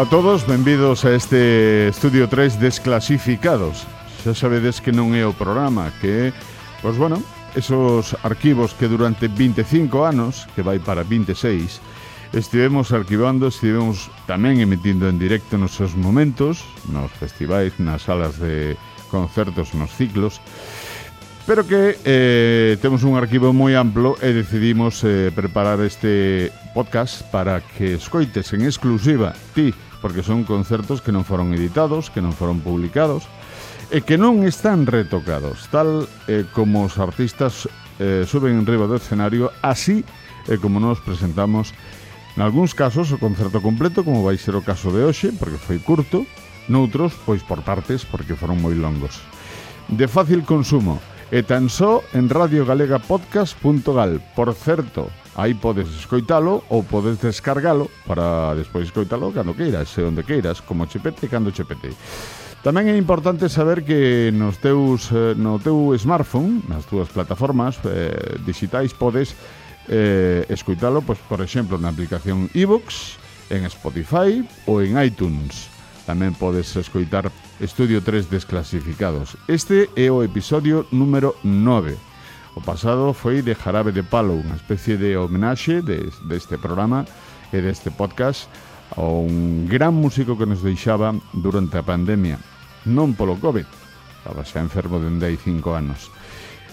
Ola a todos, benvidos a este Estudio 3 Desclasificados. Xa sabedes que non é o programa, que é, pois bueno, esos arquivos que durante 25 anos, que vai para 26, estivemos arquivando, estivemos tamén emitindo en directo nos seus momentos, nos festivais, nas salas de concertos, nos ciclos, pero que eh, temos un arquivo moi amplo e decidimos eh, preparar este podcast para que escoites en exclusiva ti porque son concertos que non foron editados, que non foron publicados, e que non están retocados, tal eh, como os artistas eh, suben en riba do escenario, así eh, como nos presentamos en algúns casos o concerto completo, como vai ser o caso de hoxe, porque foi curto, noutros, pois por partes, porque foron moi longos. De fácil consumo, e tan só en radiogalegapodcast.gal. Por certo, Aí podes escoitalo ou podes descargalo para despois escoitalo cando queiras e onde queiras, como chepete cando chepete. Tamén é importante saber que nos teus, eh, no teu smartphone, nas túas plataformas eh, digitais, podes eh, escoitalo, pois, por exemplo, na aplicación iVoox, en Spotify ou en iTunes. Tamén podes escoitar Estudio 3 Desclasificados. Este é o episodio número 9. O pasado foi de Jarabe de Palo, unha especie de homenaxe de, deste programa e deste podcast a un gran músico que nos deixaba durante a pandemia, non polo COVID, estaba xa enfermo dende hai cinco anos.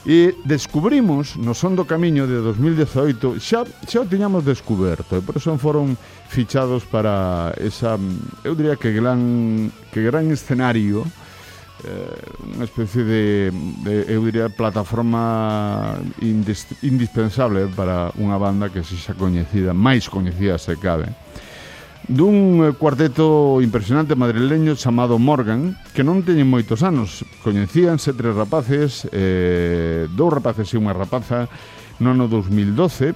E descubrimos no son do camiño de 2018, xa, xa o tiñamos descoberto, e por eso foron fichados para esa, eu diría que gran, que gran escenario, Eh, unha especie de, de eu diría plataforma indis, indispensable para unha banda que se xa coñecida, máis coñecida se cabe dun eh, cuarteto impresionante madrileño chamado Morgan, que non teñen moitos anos. Coñecíanse tres rapaces, eh, dous rapaces e unha rapaza, no ano 2012.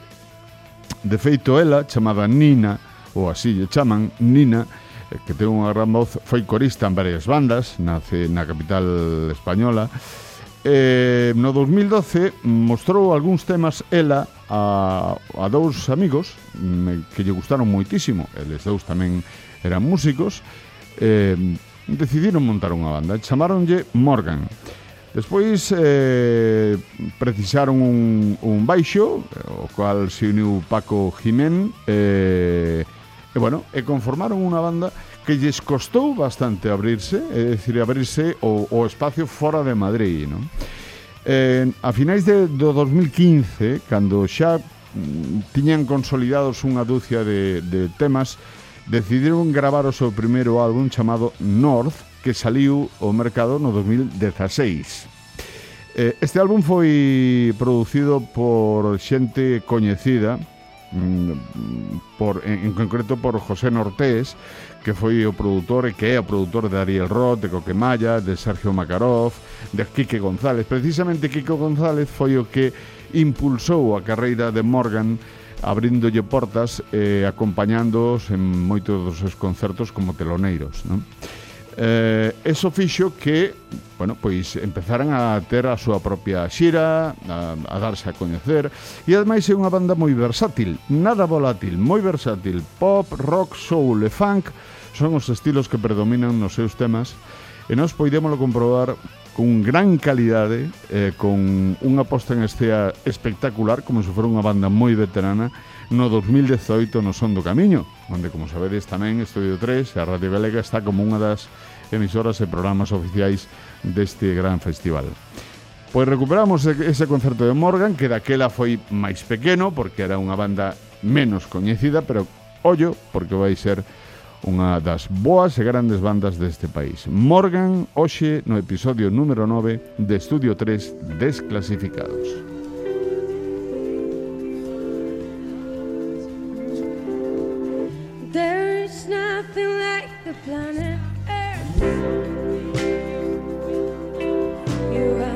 De feito, ela, chamada Nina, ou así lle chaman, Nina, que ten unha gran voz, foi corista en varias bandas nace na capital española. Eh, no 2012 mostrou algúns temas ela a, a dous amigos mm, que lle gustaron moitísimo. Eles dous tamén eran músicos. Eh, decidiron montar unha banda. Chamaronlle Morgan. Despois eh, precisaron un, un baixo, o cual se uniu Paco Jimén, eh, E bueno, e conformaron unha banda que lles costou bastante abrirse, é dicir, abrirse o, o espacio fora de Madrid, non? Eh, a finais de, do 2015, cando xa mm, tiñan consolidados unha dúcia de, de temas, decidiron gravar o seu primeiro álbum chamado North, que saliu ao mercado no 2016. Eh, este álbum foi producido por xente coñecida, Mm, por, en, en concreto por José Nortés, que foi o produtor e que é o produtor de Ariel Roth, de Coquemaya, de Sergio Makarov, de Quique González. Precisamente Quique González foi o que impulsou a carreira de Morgan abrindolle portas e eh, acompañándoos en moitos dos seus concertos como teloneiros. Non? eh, eso fixo que, bueno, pois empezaran a ter a súa propia xira, a, a darse a coñecer, e ademais é unha banda moi versátil, nada volátil, moi versátil, pop, rock, soul e funk son os estilos que predominan nos seus temas, e nós poidémoslo comprobar con gran calidade, eh, con unha posta en escena espectacular, como se fora unha banda moi veterana, no 2018 no Son do Camiño, onde, como sabedes, tamén Estudio 3 e a Radio Galega está como unha das emisoras e programas oficiais deste gran festival. Pois recuperamos ese concerto de Morgan, que daquela foi máis pequeno, porque era unha banda menos coñecida, pero ollo, porque vai ser unha das boas e grandes bandas deste país. Morgan, hoxe, no episodio número 9 de Estudio 3 Desclasificados. There's nothing like the planet Earth You're right.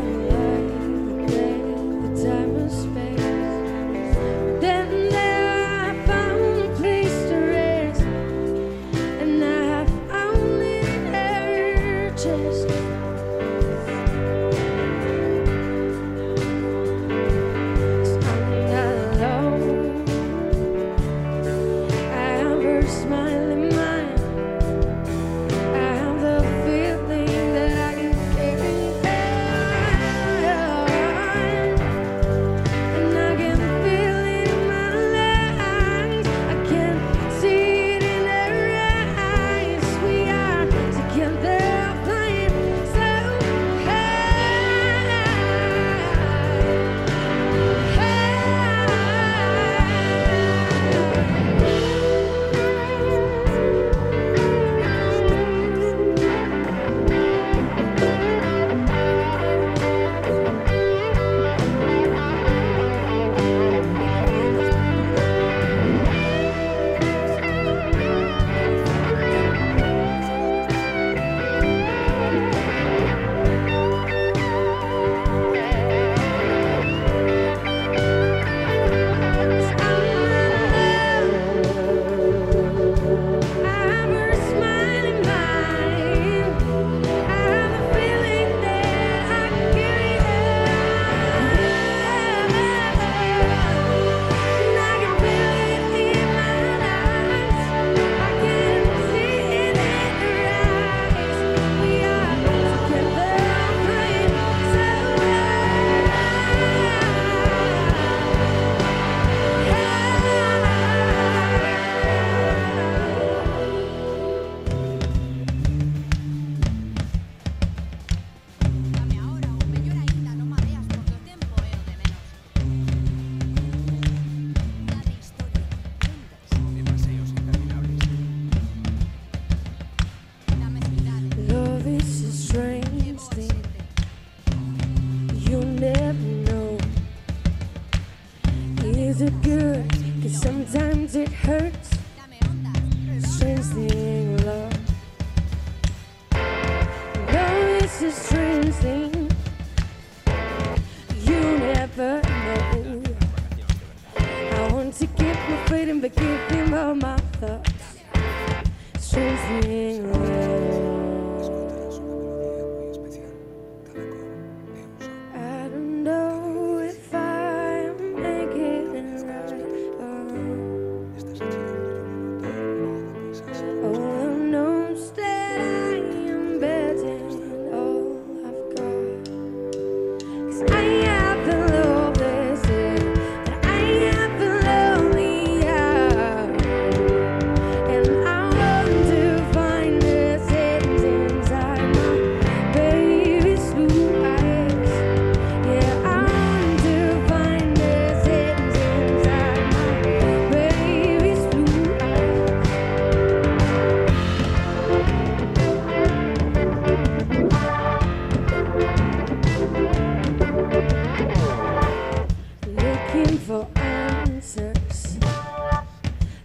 looking for answers.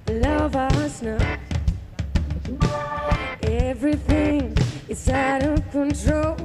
Love us now. Everything is out of control.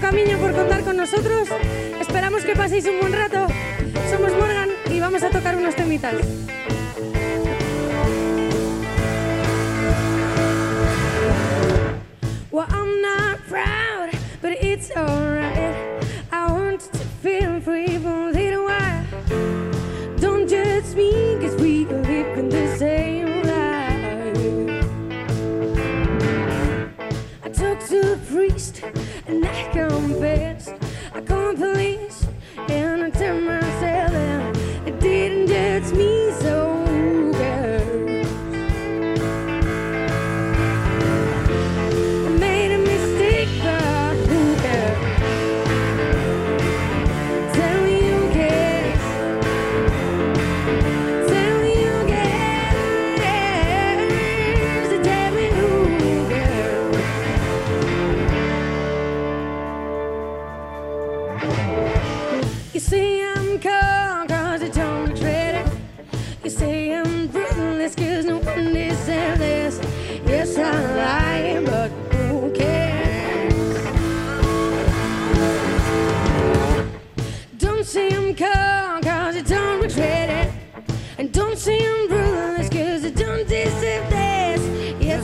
Camino por contar con nosotros. Esperamos que paséis un buen rato. Somos Morgan y vamos a tocar unos temitas. Well, I'm not proud, but it's alright.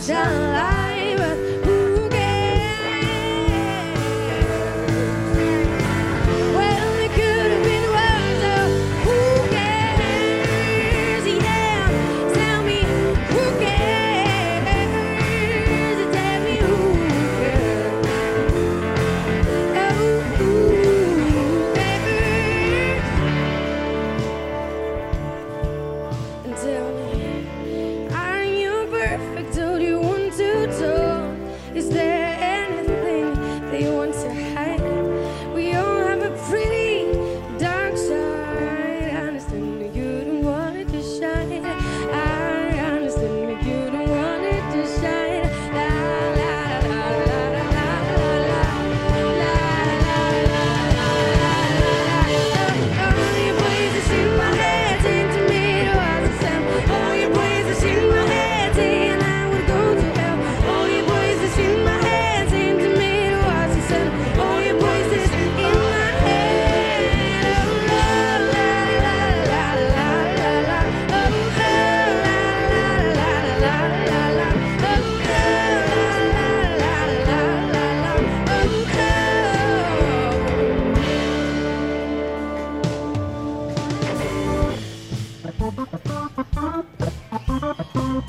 sunlight.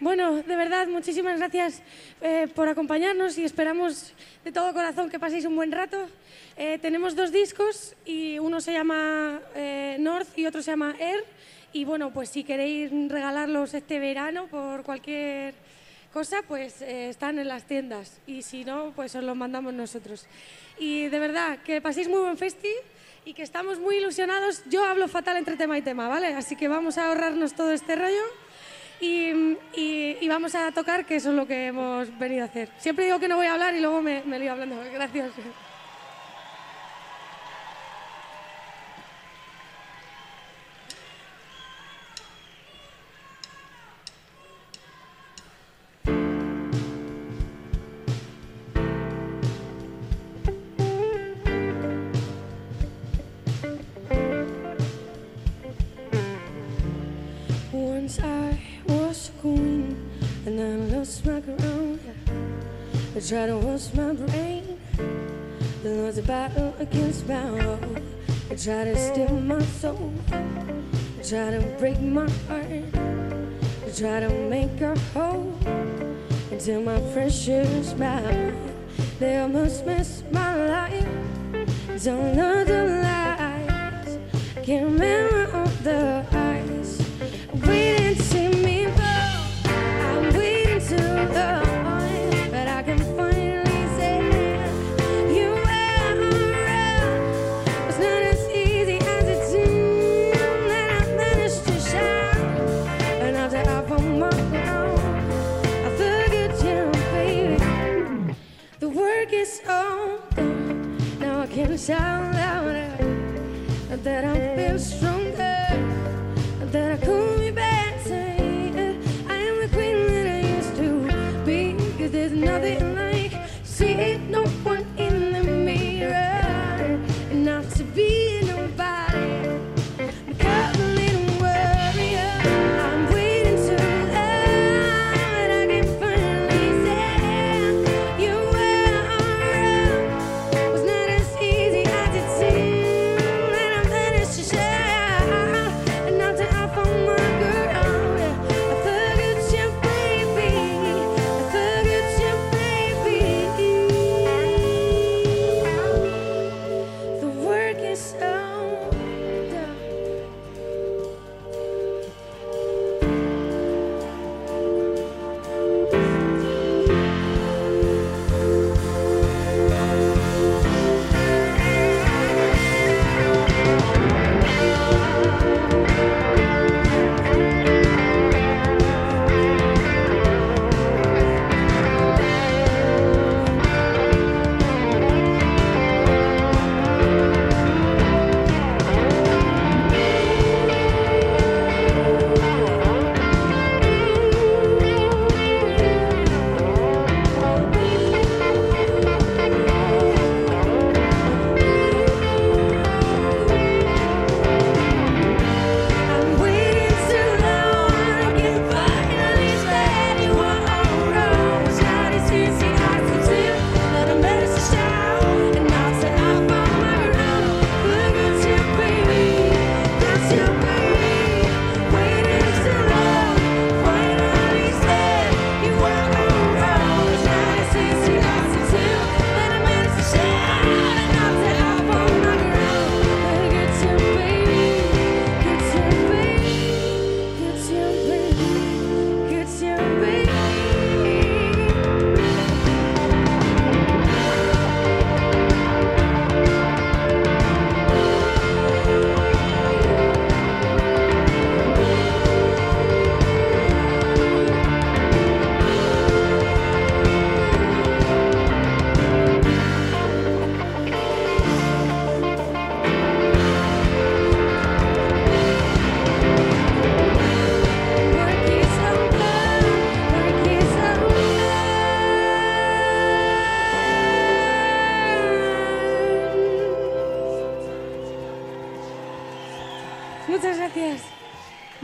Bueno, de verdad, muchísimas gracias eh, por acompañarnos y esperamos de todo corazón que paséis un buen rato. Eh, tenemos dos discos y uno se llama eh, North y otro se llama Air. Y bueno, pues si queréis regalarlos este verano por cualquier cosa, pues están en las tiendas. Y si no, pues os los mandamos nosotros. Y de verdad, que paséis muy buen festi y que estamos muy ilusionados. Yo hablo fatal entre tema y tema, ¿vale? Así que vamos a ahorrarnos todo este rollo y, y- y vamos a tocar, que eso es lo que hemos venido a hacer. Siempre digo que no voy a hablar y luego me, me lío hablando. Gracias. Lost my crown. I tried to wash my brain. There was a battle against my will. I try to steal my soul. I try to break my heart. I try to make her whole. Until my precious mind, they almost missed my life. Don't know the lies. Can't remember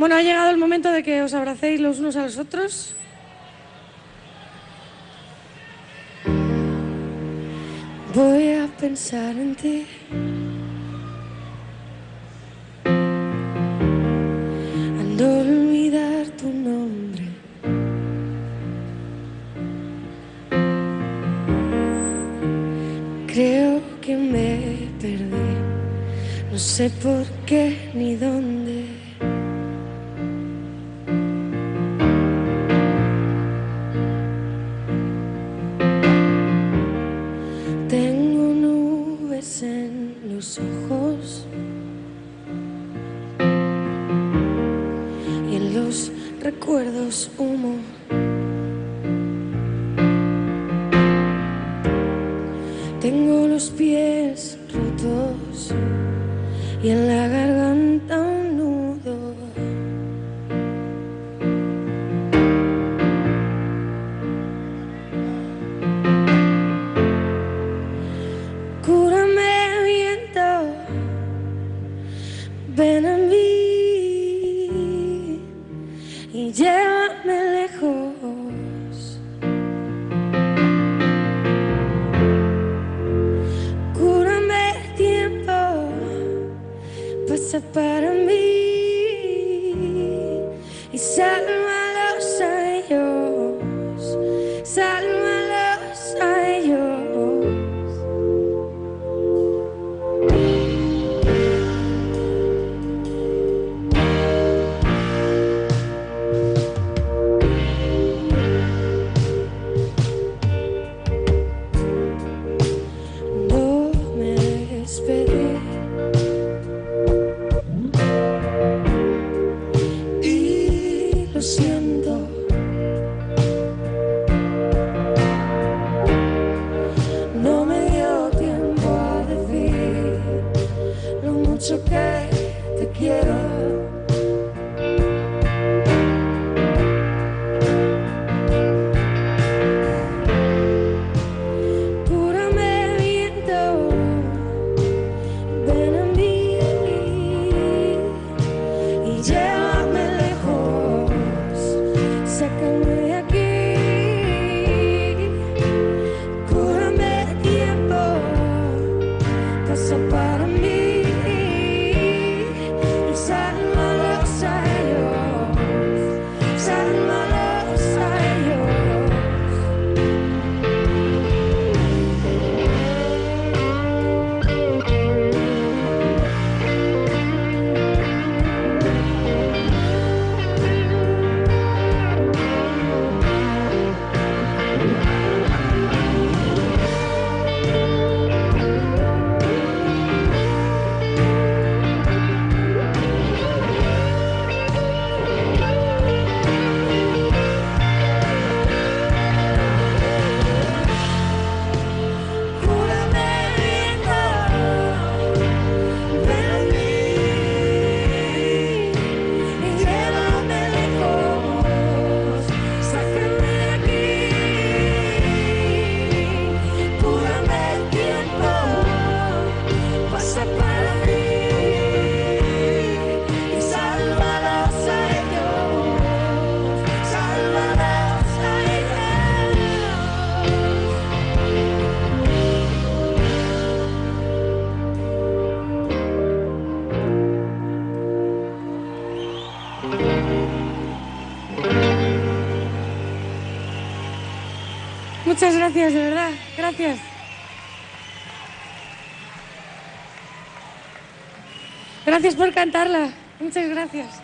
Bueno, ha llegado el momento de que os abracéis los unos a los otros. Voy a pensar en ti. Ando a olvidar tu nombre. Creo que me perdí. No sé por qué. Muchas gracias, de verdad. Gracias. Gracias por cantarla. Muchas gracias.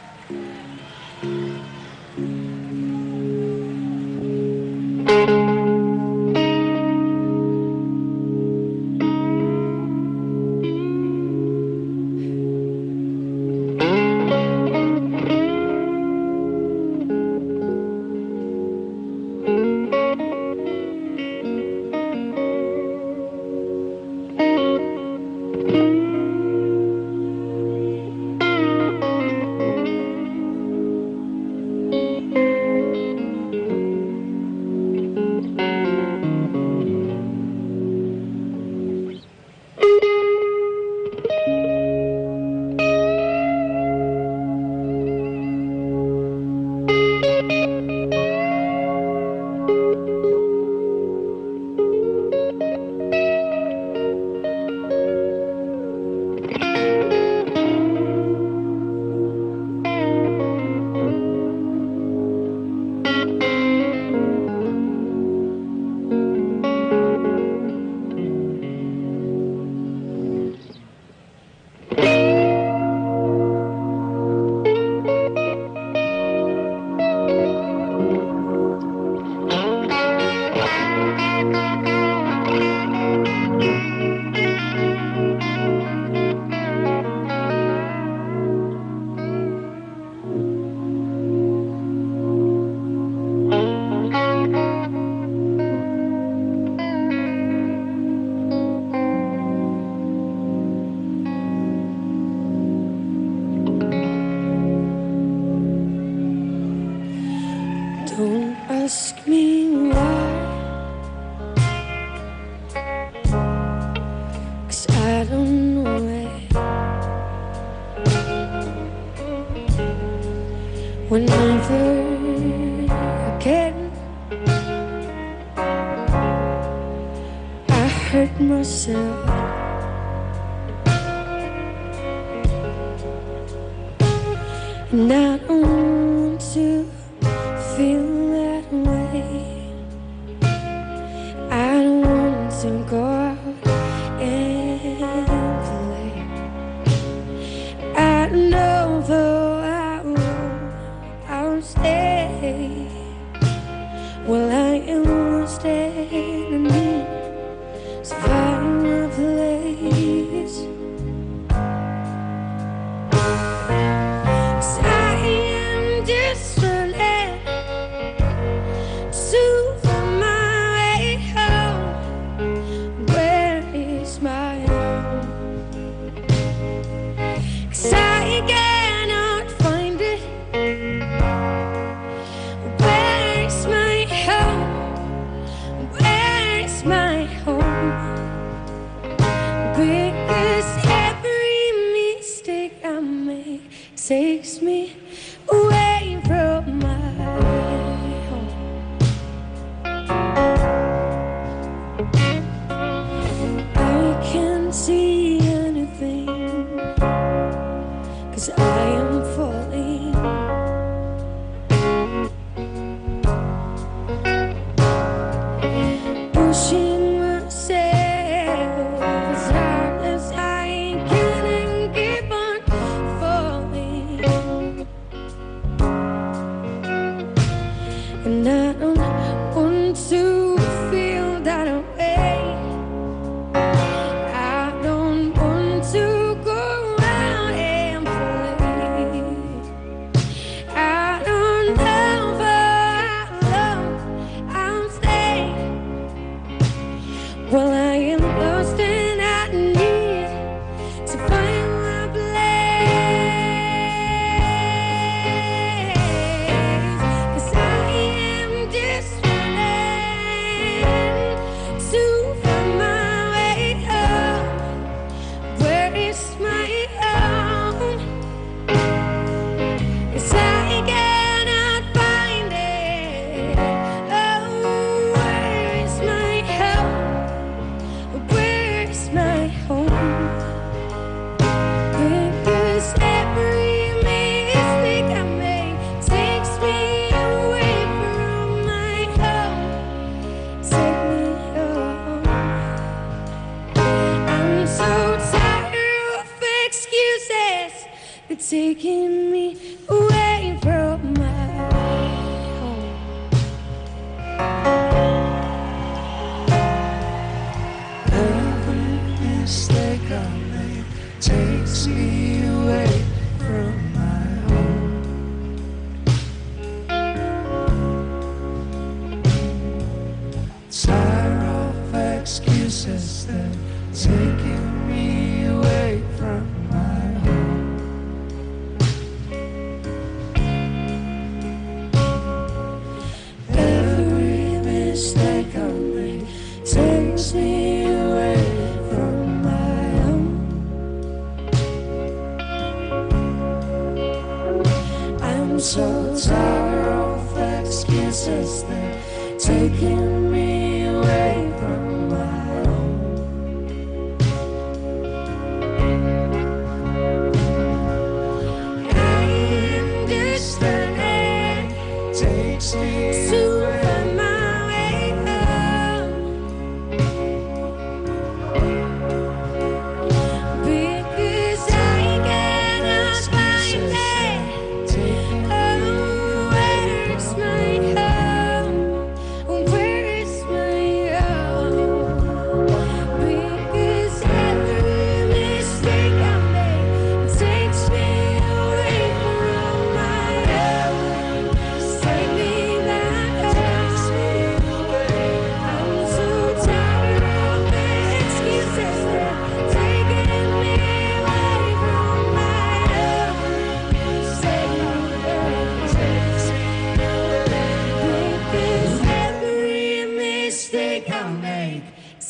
Tired of excuses that take me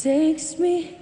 takes me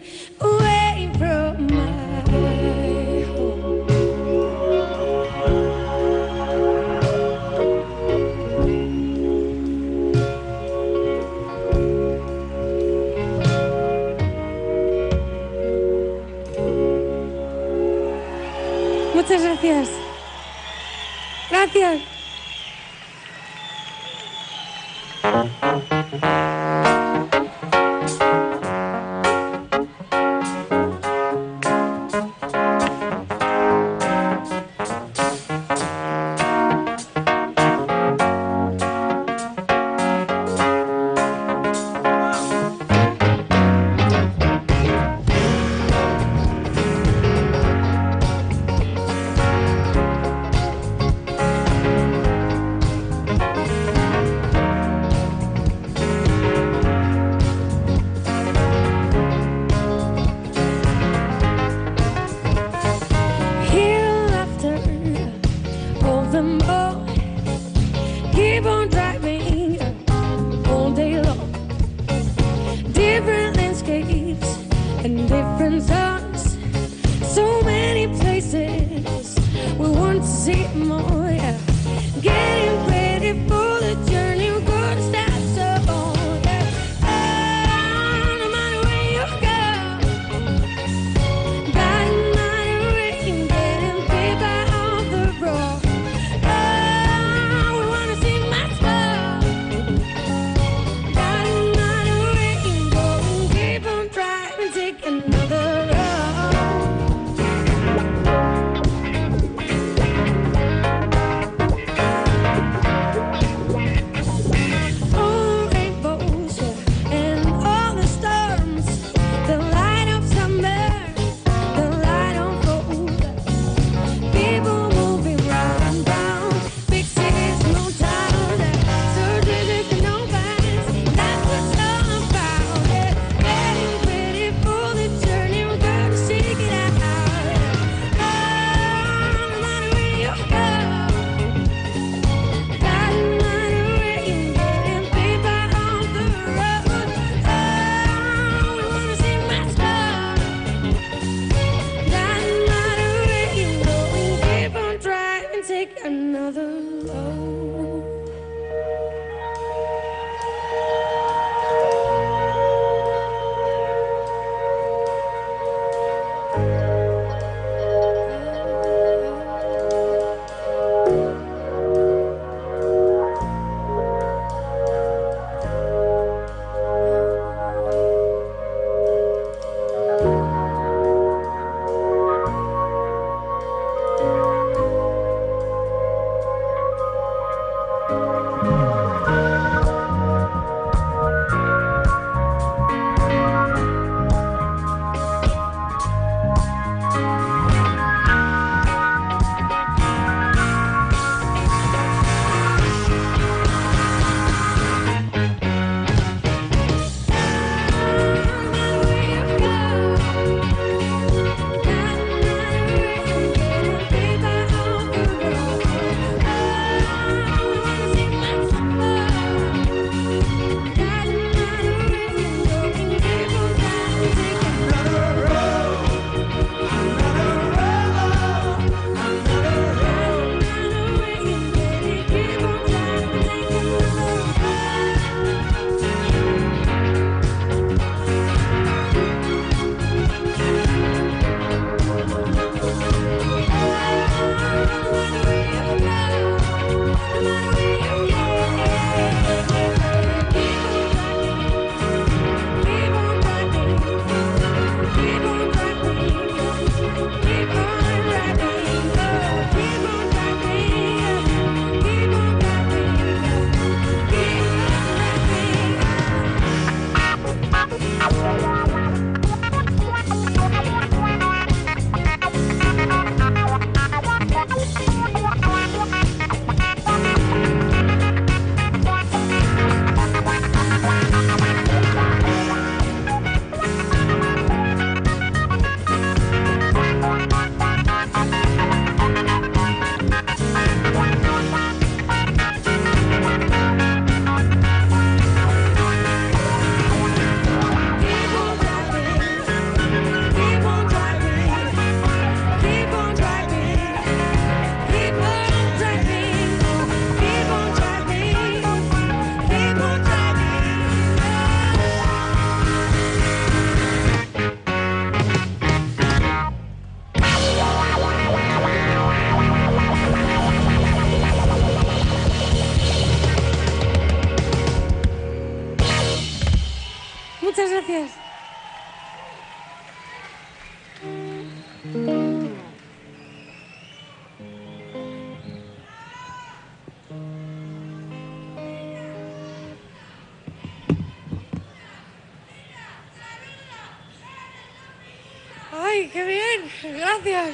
Gracias.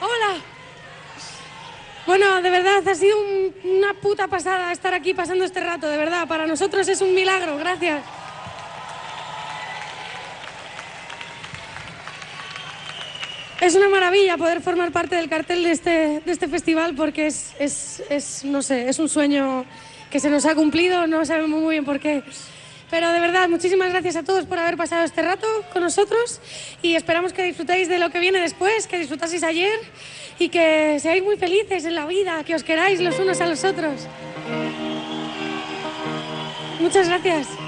Hola. Bueno, de verdad, ha sido un- una puta pasada estar aquí pasando este rato, de verdad. Para nosotros es un milagro, gracias. Es una maravilla poder formar parte del cartel de este, de este festival porque es, es, es, no sé, es un sueño que se nos ha cumplido, no sabemos muy bien por qué. Pero de verdad, muchísimas gracias a todos por haber pasado este rato con nosotros y esperamos que disfrutéis de lo que viene después, que disfrutaseis ayer y que seáis muy felices en la vida, que os queráis los unos a los otros. Muchas gracias.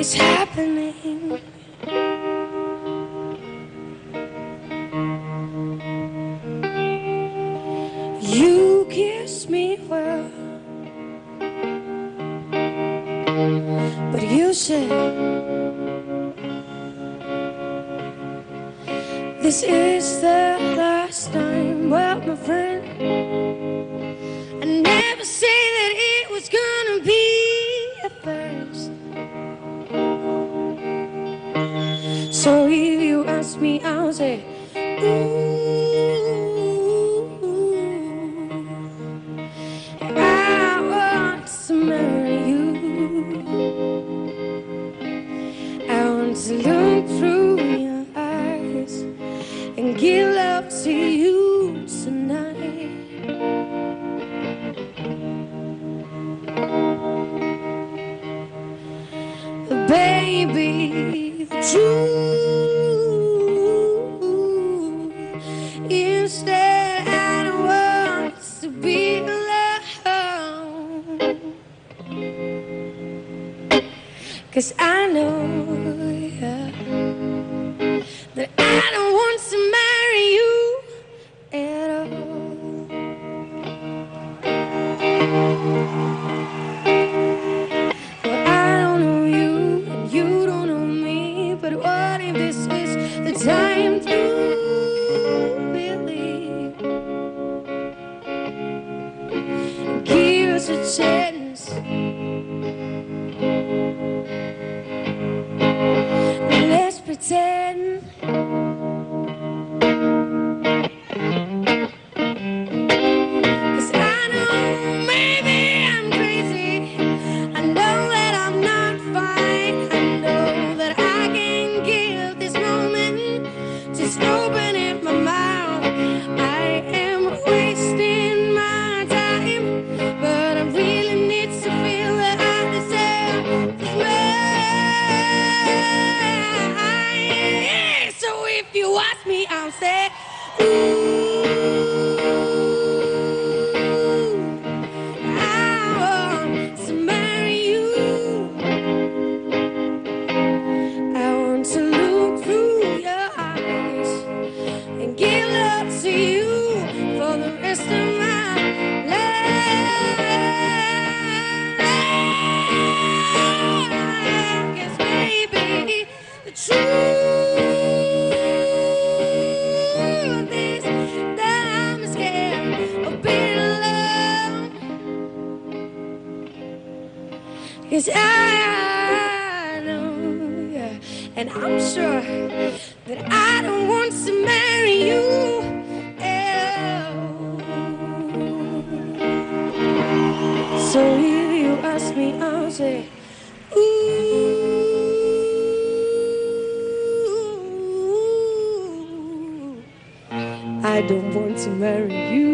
It's happening. Música Cause I know, yeah, and I'm sure that I I don't want to marry you.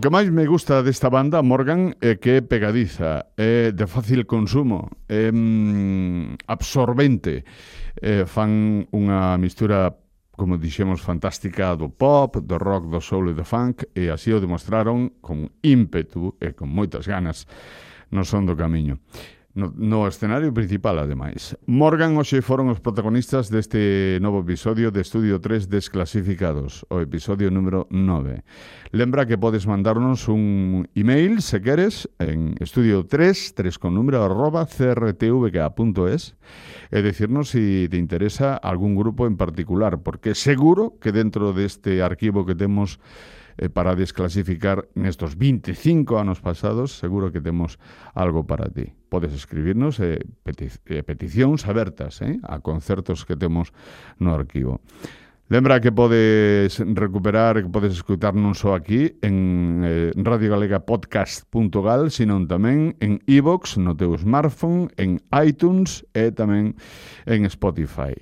O que máis me gusta desta banda, Morgan, é que é pegadiza, é de fácil consumo, é mm, absorbente. É, fan unha mistura como dixemos, fantástica do pop, do rock, do soul e do funk, e así o demostraron con ímpetu e con moitas ganas no son do camiño. No, no escenario principal, ademais. Morgan hoxe foron os protagonistas deste novo episodio de Estudio 3 Desclasificados, o episodio número 9. Lembra que podes mandarnos un email, se queres, en estudio3, 3 con número, arroba crtvk.es, e decirnos si te interesa algún grupo en particular, porque seguro que dentro deste arquivo que temos eh, para desclasificar nestos 25 anos pasados, seguro que temos algo para ti podes escribirnos eh, peti eh, peticións abertas eh, a concertos que temos no arquivo. Lembra que podes recuperar, que podes escutar non só aquí en eh, radiogalegapodcast.gal, sino tamén en iVox, e no teu smartphone, en iTunes e tamén en Spotify.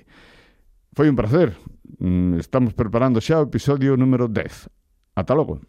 Foi un placer. Mm, estamos preparando xa o episodio número 10. Ata logo.